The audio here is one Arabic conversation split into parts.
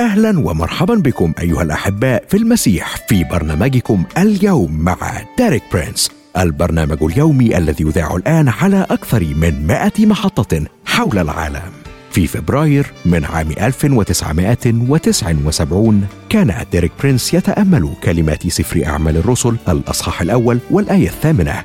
أهلا ومرحبا بكم أيها الأحباء في المسيح في برنامجكم اليوم مع ديريك برينس البرنامج اليومي الذي يذاع الآن على أكثر من 100 محطة حول العالم. في فبراير من عام 1979 كان ديريك برينس يتأمل كلمات سفر أعمال الرسل الأصحاح الأول والآية الثامنة.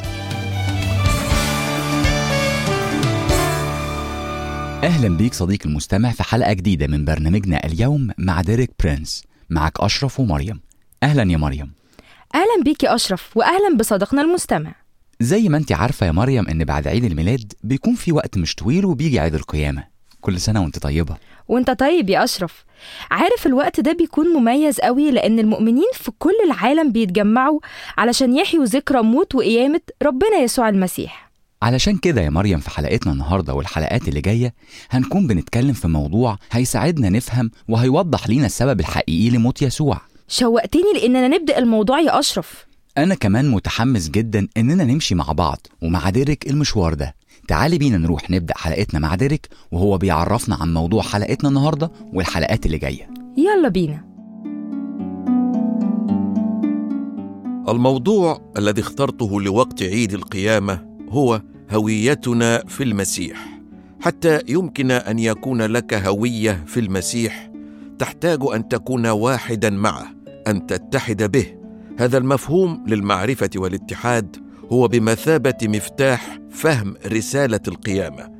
أهلا بيك صديقي المستمع في حلقة جديدة من برنامجنا اليوم مع ديريك برينس. معك أشرف ومريم. أهلا يا مريم. أهلا بيك يا أشرف وأهلا بصديقنا المستمع. زي ما انت عارفة يا مريم إن بعد عيد الميلاد بيكون في وقت مش طويل وبيجي عيد القيامة. كل سنة وانت طيبة. وأنت طيب يا أشرف. عارف الوقت ده بيكون مميز قوي لأن المؤمنين في كل العالم بيتجمعوا علشان يحيوا ذكرى موت وقيامة ربنا يسوع المسيح. علشان كده يا مريم في حلقتنا النهاردة والحلقات اللي جاية هنكون بنتكلم في موضوع هيساعدنا نفهم وهيوضح لينا السبب الحقيقي لموت يسوع. شوقتني لأننا نبدأ الموضوع يا أشرف. أنا كمان متحمس جدا إننا نمشي مع بعض ومع ديريك المشوار ده. تعالي بينا نروح نبدأ حلقتنا مع ديريك وهو بيعرفنا عن موضوع حلقتنا النهاردة والحلقات اللي جاية. يلا بينا. الموضوع الذي اخترته لوقت عيد القيامة هو هويتنا في المسيح. حتى يمكن أن يكون لك هوية في المسيح تحتاج أن تكون واحدا معه أن تتحد به. هذا المفهوم للمعرفة والاتحاد هو بمثابة مفتاح فهم رسالة القيامة.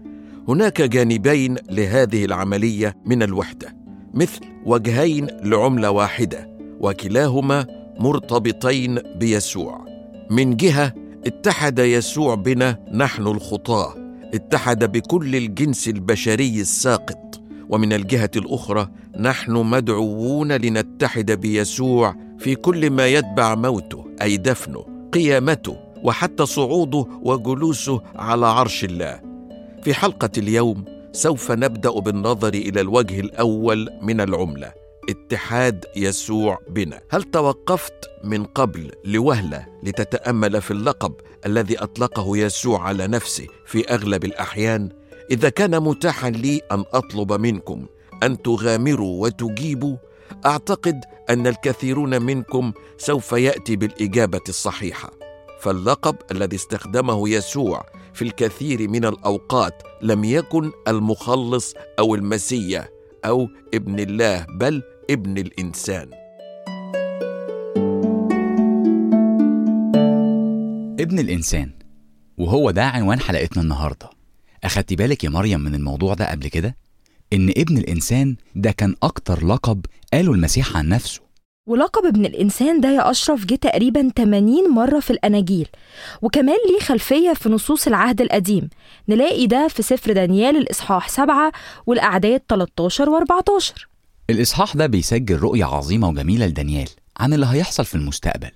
هناك جانبين لهذه العملية من الوحدة مثل وجهين لعملة واحدة وكلاهما مرتبطين بيسوع. من جهة اتحد يسوع بنا نحن الخطاة. اتحد بكل الجنس البشري الساقط. ومن الجهة الأخرى نحن مدعوون لنتحد بيسوع في كل ما يتبع موته أي دفنه قيامته وحتى صعوده وجلوسه على عرش الله. في حلقة اليوم سوف نبدأ بالنظر إلى الوجه الأول من العملة. اتحاد يسوع بنا. هل توقفت من قبل لوهلة لتتأمل في اللقب الذي أطلقه يسوع على نفسه في أغلب الأحيان؟ إذا كان متاحا لي أن أطلب منكم أن تغامروا وتجيبوا أعتقد أن الكثيرون منكم سوف يأتي بالإجابة الصحيحة. فاللقب الذي استخدمه يسوع في الكثير من الأوقات لم يكن المخلص أو المسيا أو ابن الله بل ابن الإنسان. ابن الإنسان وهو ده عنوان حلقتنا النهاردة. أخدتي بالك يا مريم من الموضوع ده قبل كده؟ إن ابن الإنسان ده كان أكتر لقب قاله المسيح عن نفسه. ولقب ابن الإنسان ده يا أشرف جه تقريبا 80 مرة في الأناجيل وكمان ليه خلفية في نصوص العهد القديم. نلاقي ده في سفر دانيال الإصحاح 7 والأعداد 13 و14 الإصحاح ده بيسجل رؤية عظيمة وجميلة لدانيال عن اللي هيحصل في المستقبل.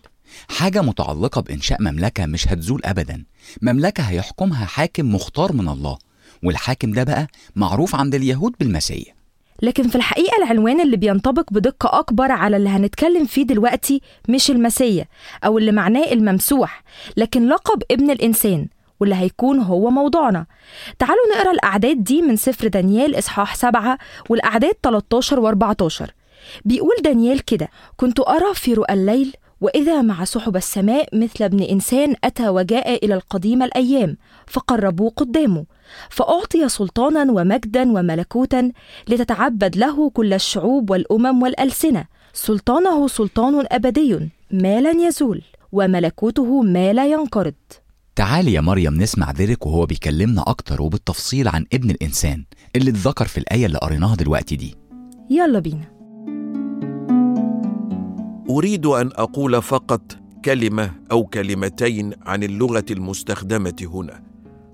حاجة متعلقة بإنشاء مملكة مش هتزول أبدا. مملكة هيحكمها حاكم مختار من الله والحاكم ده بقى معروف عند اليهود بالمسيح. لكن في الحقيقة العنوان اللي بينطبق بدقة أكبر على اللي هنتكلم فيه دلوقتي مش المسيا أو اللي معناه الممسوح لكن لقب ابن الإنسان واللي هيكون هو موضوعنا. تعالوا نقرأ الأعداد دي من سفر دانيال إصحاح 7 والأعداد 13 و14 بيقول دانيال كده كنت أرى في رؤى الليل وإذا مع سحب السماء مثل ابن إنسان أتى وجاء إلى القديم الأيام فقربوه قدامه فأعطي سلطانا ومجدا وملكوتا لتتعبد له كل الشعوب والأمم والألسنة. سلطانه سلطان أبدي ما لن يزول وملكوته ما لا ينقرض. تعالي يا مريم نسمع ديريك وهو بيكلمنا أكتر وبالتفصيل عن ابن الإنسان اللي اتذكر في الآية اللي قريناها دلوقتي دي. يلا بينا. أريد أن أقول فقط كلمة أو كلمتين عن اللغة المستخدمة هنا.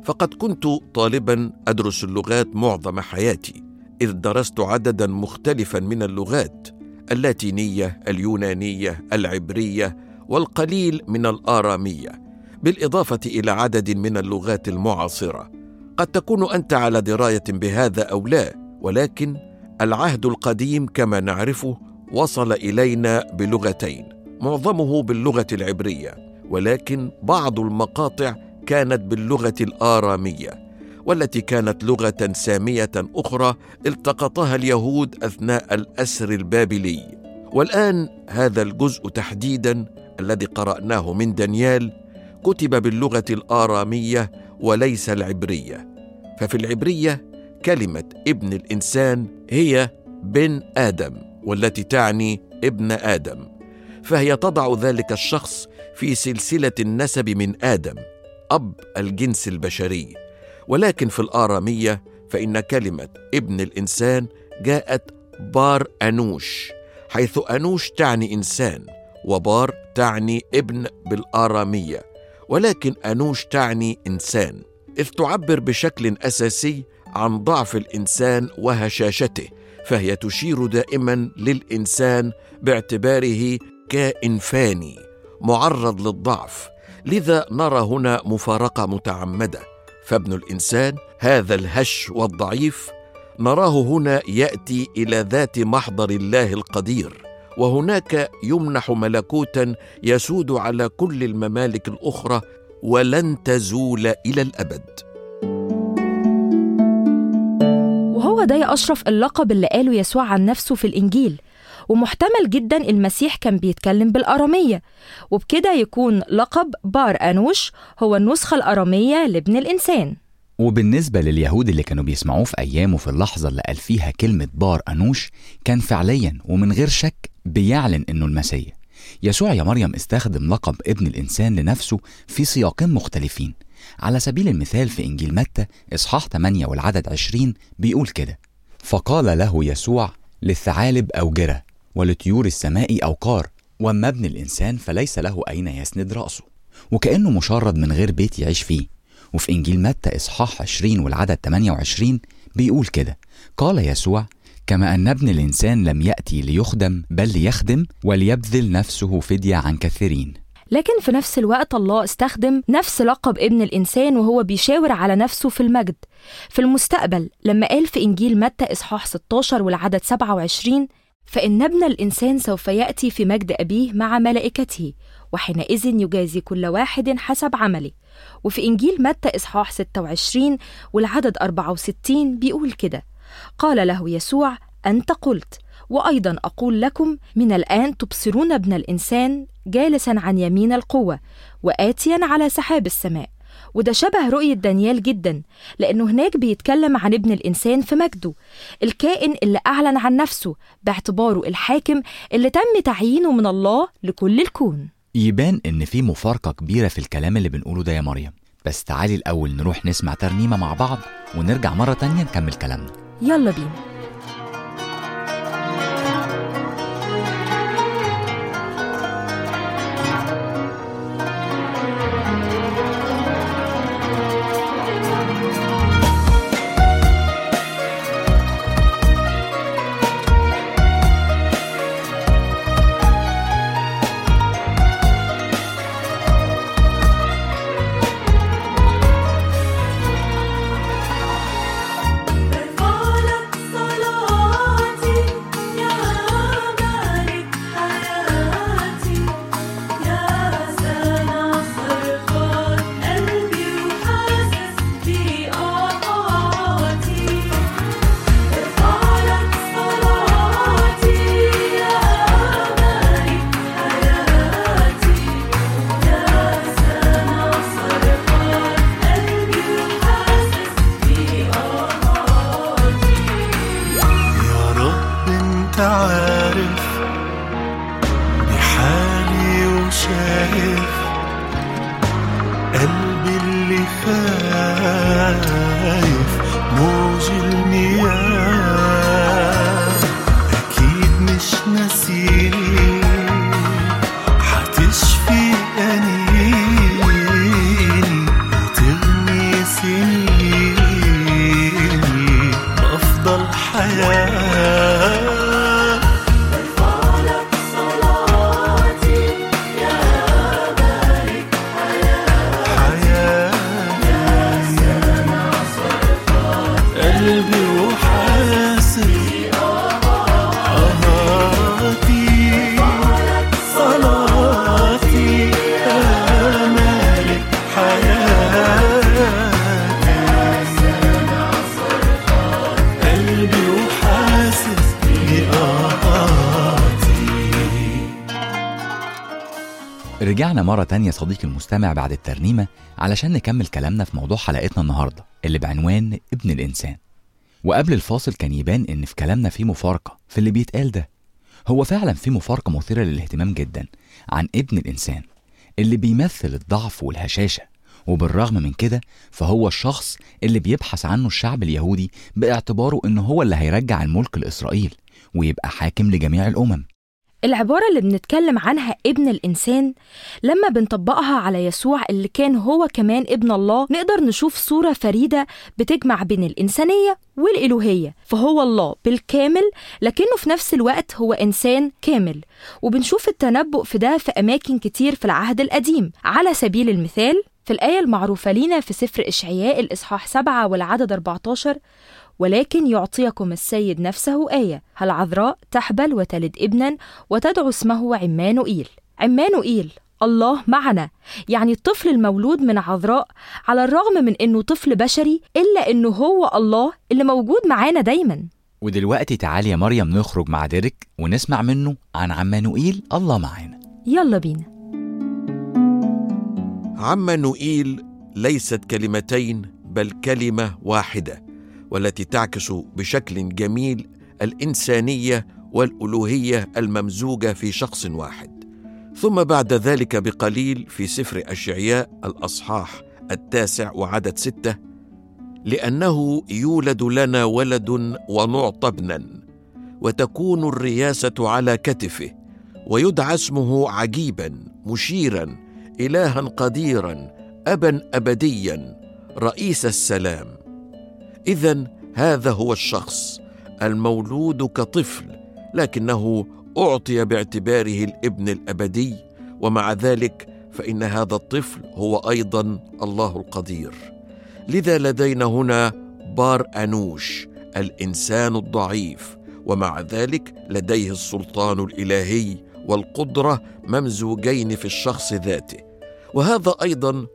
فقد كنت طالبا أدرس اللغات معظم حياتي إذ درست عددا مختلفا من اللغات اللاتينية اليونانية العبرية والقليل من الآرامية. بالإضافة إلى عدد من اللغات المعاصرة. قد تكون أنت على دراية بهذا أو لا ولكن العهد القديم كما نعرفه وصل إلينا بلغتين معظمه باللغة العبرية ولكن بعض المقاطع كانت باللغة الآرامية والتي كانت لغة سامية أخرى التقطها اليهود أثناء الأسر البابلي. والآن هذا الجزء تحديدا الذي قرأناه من دانيال كتب باللغة الآرامية وليس العبرية. ففي العبرية كلمة ابن الإنسان هي بن آدم والتي تعني ابن آدم. فهي تضع ذلك الشخص في سلسلة النسب من آدم أب الجنس البشري. ولكن في الآرامية فإن كلمة ابن الإنسان جاءت بار أنوش حيث أنوش تعني إنسان وبار تعني ابن بالآرامية. ولكن أنوش تعني إنسان. إذ تعبر بشكل أساسي عن ضعف الإنسان وهشاشته فهي تشير دائما للإنسان باعتباره كائن فاني معرض للضعف. لذا نرى هنا مفارقة متعمدة. فابن الإنسان هذا الهش والضعيف نراه هنا يأتي إلى ذات محضر الله القدير. وهناك يمنح ملكوتا يسود على كل الممالك الأخرى ولن تزول إلى الأبد. وهو ده يا أشرف اللقب اللي قاله يسوع عن نفسه في الإنجيل. ومحتمل جدا المسيح كان بيتكلم بالأرامية. وبكده يكون لقب بار أنوش هو النسخة الأرامية لابن الإنسان. وبالنسبة لليهود اللي كانوا بيسمعوه في أيامه في اللحظة اللي قال فيها كلمة بار أنوش كان فعليا ومن غير شك بيعلن إنه المسيح. يسوع يا مريم استخدم لقب ابن الإنسان لنفسه في سياقين مختلفين. على سبيل المثال في إنجيل متى إصحاح 8 والعدد 20 بيقول كده فقال له يسوع للثعالب أوجرة ولطيور السماء أوقار وأما ابن الإنسان فليس له أين يسند رأسه. وكأنه مشرد من غير بيت يعيش فيه. وفي إنجيل متى إصحاح 20 والعدد 28 بيقول كده قال يسوع كما أن ابن الإنسان لم يأتي ليخدم بل ليخدم وليبذل نفسه فدية عن كثيرين. لكن في نفس الوقت الله استخدم نفس لقب ابن الإنسان وهو بيشاور على نفسه في المجد. في المستقبل لما قال في إنجيل متى إصحاح 16 والعدد 27 فإن ابن الإنسان سوف يأتي في مجد أبيه مع ملائكته وحينئذ يجازي كل واحد حسب عمله. وفي إنجيل متى إصحاح 26 والعدد 64 بيقول كده قال له يسوع أنت قلت وأيضا أقول لكم من الآن تبصرون ابن الإنسان جالسا عن يمين القوة وآتيا على سحاب السماء. وده شبه رؤية دانيال جدا لأنه هناك بيتكلم عن ابن الإنسان في مجده. الكائن اللي أعلن عن نفسه باعتباره الحاكم اللي تم تعيينه من الله لكل الكون. يبان إن في مفارقة كبيرة في الكلام اللي بنقوله ده يا مريم. بس تعالي الأول نروح نسمع ترنيمة مع بعض ونرجع مرة تانية نكمل كلامنا. يلا بينا. رجعنا مرة تانية صديقي المستمع بعد الترنيمة علشان نكمل كلامنا في موضوع حلقتنا النهاردة اللي بعنوان ابن الإنسان. وقبل الفاصل كان يبان إن في كلامنا في مفارقة في اللي بيتقال ده. هو فعلا في مفارقة مثيرة للاهتمام جدا عن ابن الإنسان اللي بيمثل الضعف والهشاشة. وبالرغم من كده فهو الشخص اللي بيبحث عنه الشعب اليهودي باعتباره إن هو اللي هيرجع الملك لإسرائيل ويبقى حاكم لجميع الأمم. العبارة اللي بنتكلم عنها ابن الإنسان لما بنطبقها على يسوع اللي كان هو كمان ابن الله نقدر نشوف صورة فريدة بتجمع بين الإنسانية والإلوهية فهو الله بالكامل لكنه في نفس الوقت هو إنسان كامل. وبنشوف التنبؤ في ده في أماكن كتير في العهد القديم. على سبيل المثال في الآية المعروفة لينا في سفر إشعياء الإصحاح 7 والعدد 14 ولكن يعطيكم السيد نفسه آية هل عذراء تحبل وتلد ابنا وتدعو اسمه عمانوئيل. عمانوئيل الله معنا. يعني الطفل المولود من عذراء على الرغم من إنه طفل بشري إلا إنه هو الله اللي موجود معانا دايما. ودلوقتي تعالي يا مريم نخرج مع ديريك ونسمع منه عن عمانوئيل الله معانا. يلا بينا. عمانوئيل ليست كلمتين بل كلمة واحدة. والتي تعكس بشكل جميل الإنسانية والألوهية الممزوجة في شخص واحد. ثم بعد ذلك بقليل في سفر أشعياء الأصحاح التاسع وعدد ستة لأنه يولد لنا ولد ونعطى ابنا وتكون الرياسة على كتفه ويدعى اسمه عجيبا مشيرا الها قديرا ابا ابديا رئيس السلام. اذا هذا هو الشخص المولود كطفل لكنه أعطي باعتباره الابن الأبدي ومع ذلك فإن هذا الطفل هو أيضا الله القدير. لذا لدينا هنا بار أنوش الإنسان الضعيف ومع ذلك لديه السلطان الإلهي والقدرة ممزوجين في الشخص ذاته. وهذا أيضا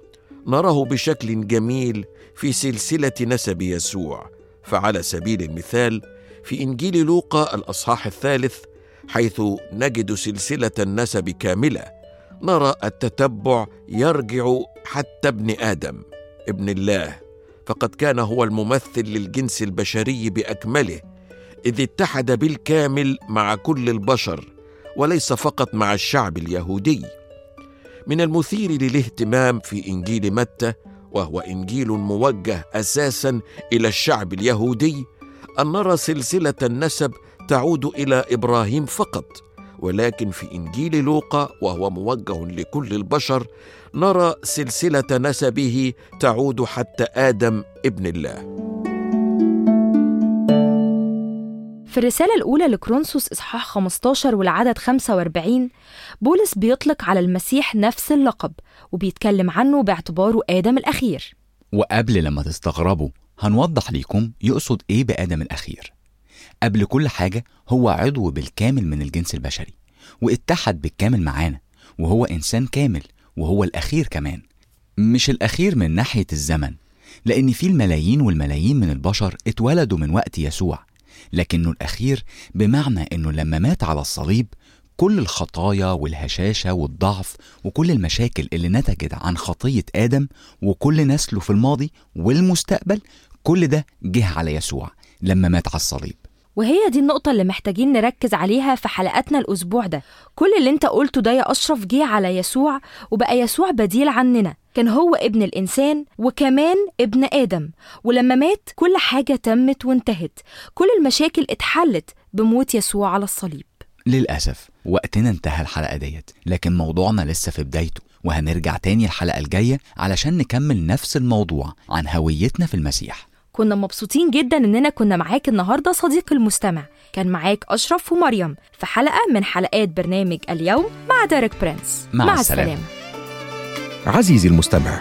نراه بشكل جميل في سلسلة نسب يسوع. فعلى سبيل المثال في إنجيل لوقا الأصحاح الثالث حيث نجد سلسلة النسب كاملة نرى التتبع يرجع حتى ابن آدم ابن الله. فقد كان هو الممثل للجنس البشري بأكمله إذ اتحد بالكامل مع كل البشر وليس فقط مع الشعب اليهودي. من المثير للاهتمام في إنجيل متى وهو إنجيل موجه أساسا إلى الشعب اليهودي أن نرى سلسلة النسب تعود إلى إبراهيم فقط ولكن في إنجيل لوقا وهو موجه لكل البشر نرى سلسلة نسبه تعود حتى آدم ابن الله. في الرسالة الأولى لكرونسوس إصحاح 15 والعدد 45 بولس بيطلق على المسيح نفس اللقب وبيتكلم عنه باعتباره آدم الأخير. وقبل لما تستغربوا هنوضح ليكم يقصد إيه بآدم الأخير. قبل كل حاجة هو عضو بالكامل من الجنس البشري واتحد بالكامل معانا وهو إنسان كامل وهو الأخير كمان. مش الأخير من ناحية الزمن لأن في الملايين والملايين من البشر اتولدوا من وقت يسوع. لكنه الأخير بمعنى إنه لما مات على الصليب كل الخطايا والهشاشة والضعف وكل المشاكل اللي نتجت عن خطية آدم وكل نسله في الماضي والمستقبل كل ده جه على يسوع لما مات على الصليب. وهي دي النقطة اللي محتاجين نركز عليها في حلقاتنا الأسبوع ده. كل اللي انت قلته ده يا أشرف جه على يسوع وبقى يسوع بديل عننا. كان هو ابن الإنسان وكمان ابن آدم. ولما مات كل حاجة تمت وانتهت. كل المشاكل اتحلت بموت يسوع على الصليب. للأسف وقتنا انتهى الحلقة ديت لكن موضوعنا لسه في بدايته. وهنرجع تاني الحلقة الجاية علشان نكمل نفس الموضوع عن هويتنا في المسيح. كنا مبسوطين جدا إننا كنا معاك النهاردة صديق المستمع. كان معاك أشرف ومريم في حلقة من حلقات برنامج اليوم مع ديريك برنس مع السلامة. عزيزي المستمع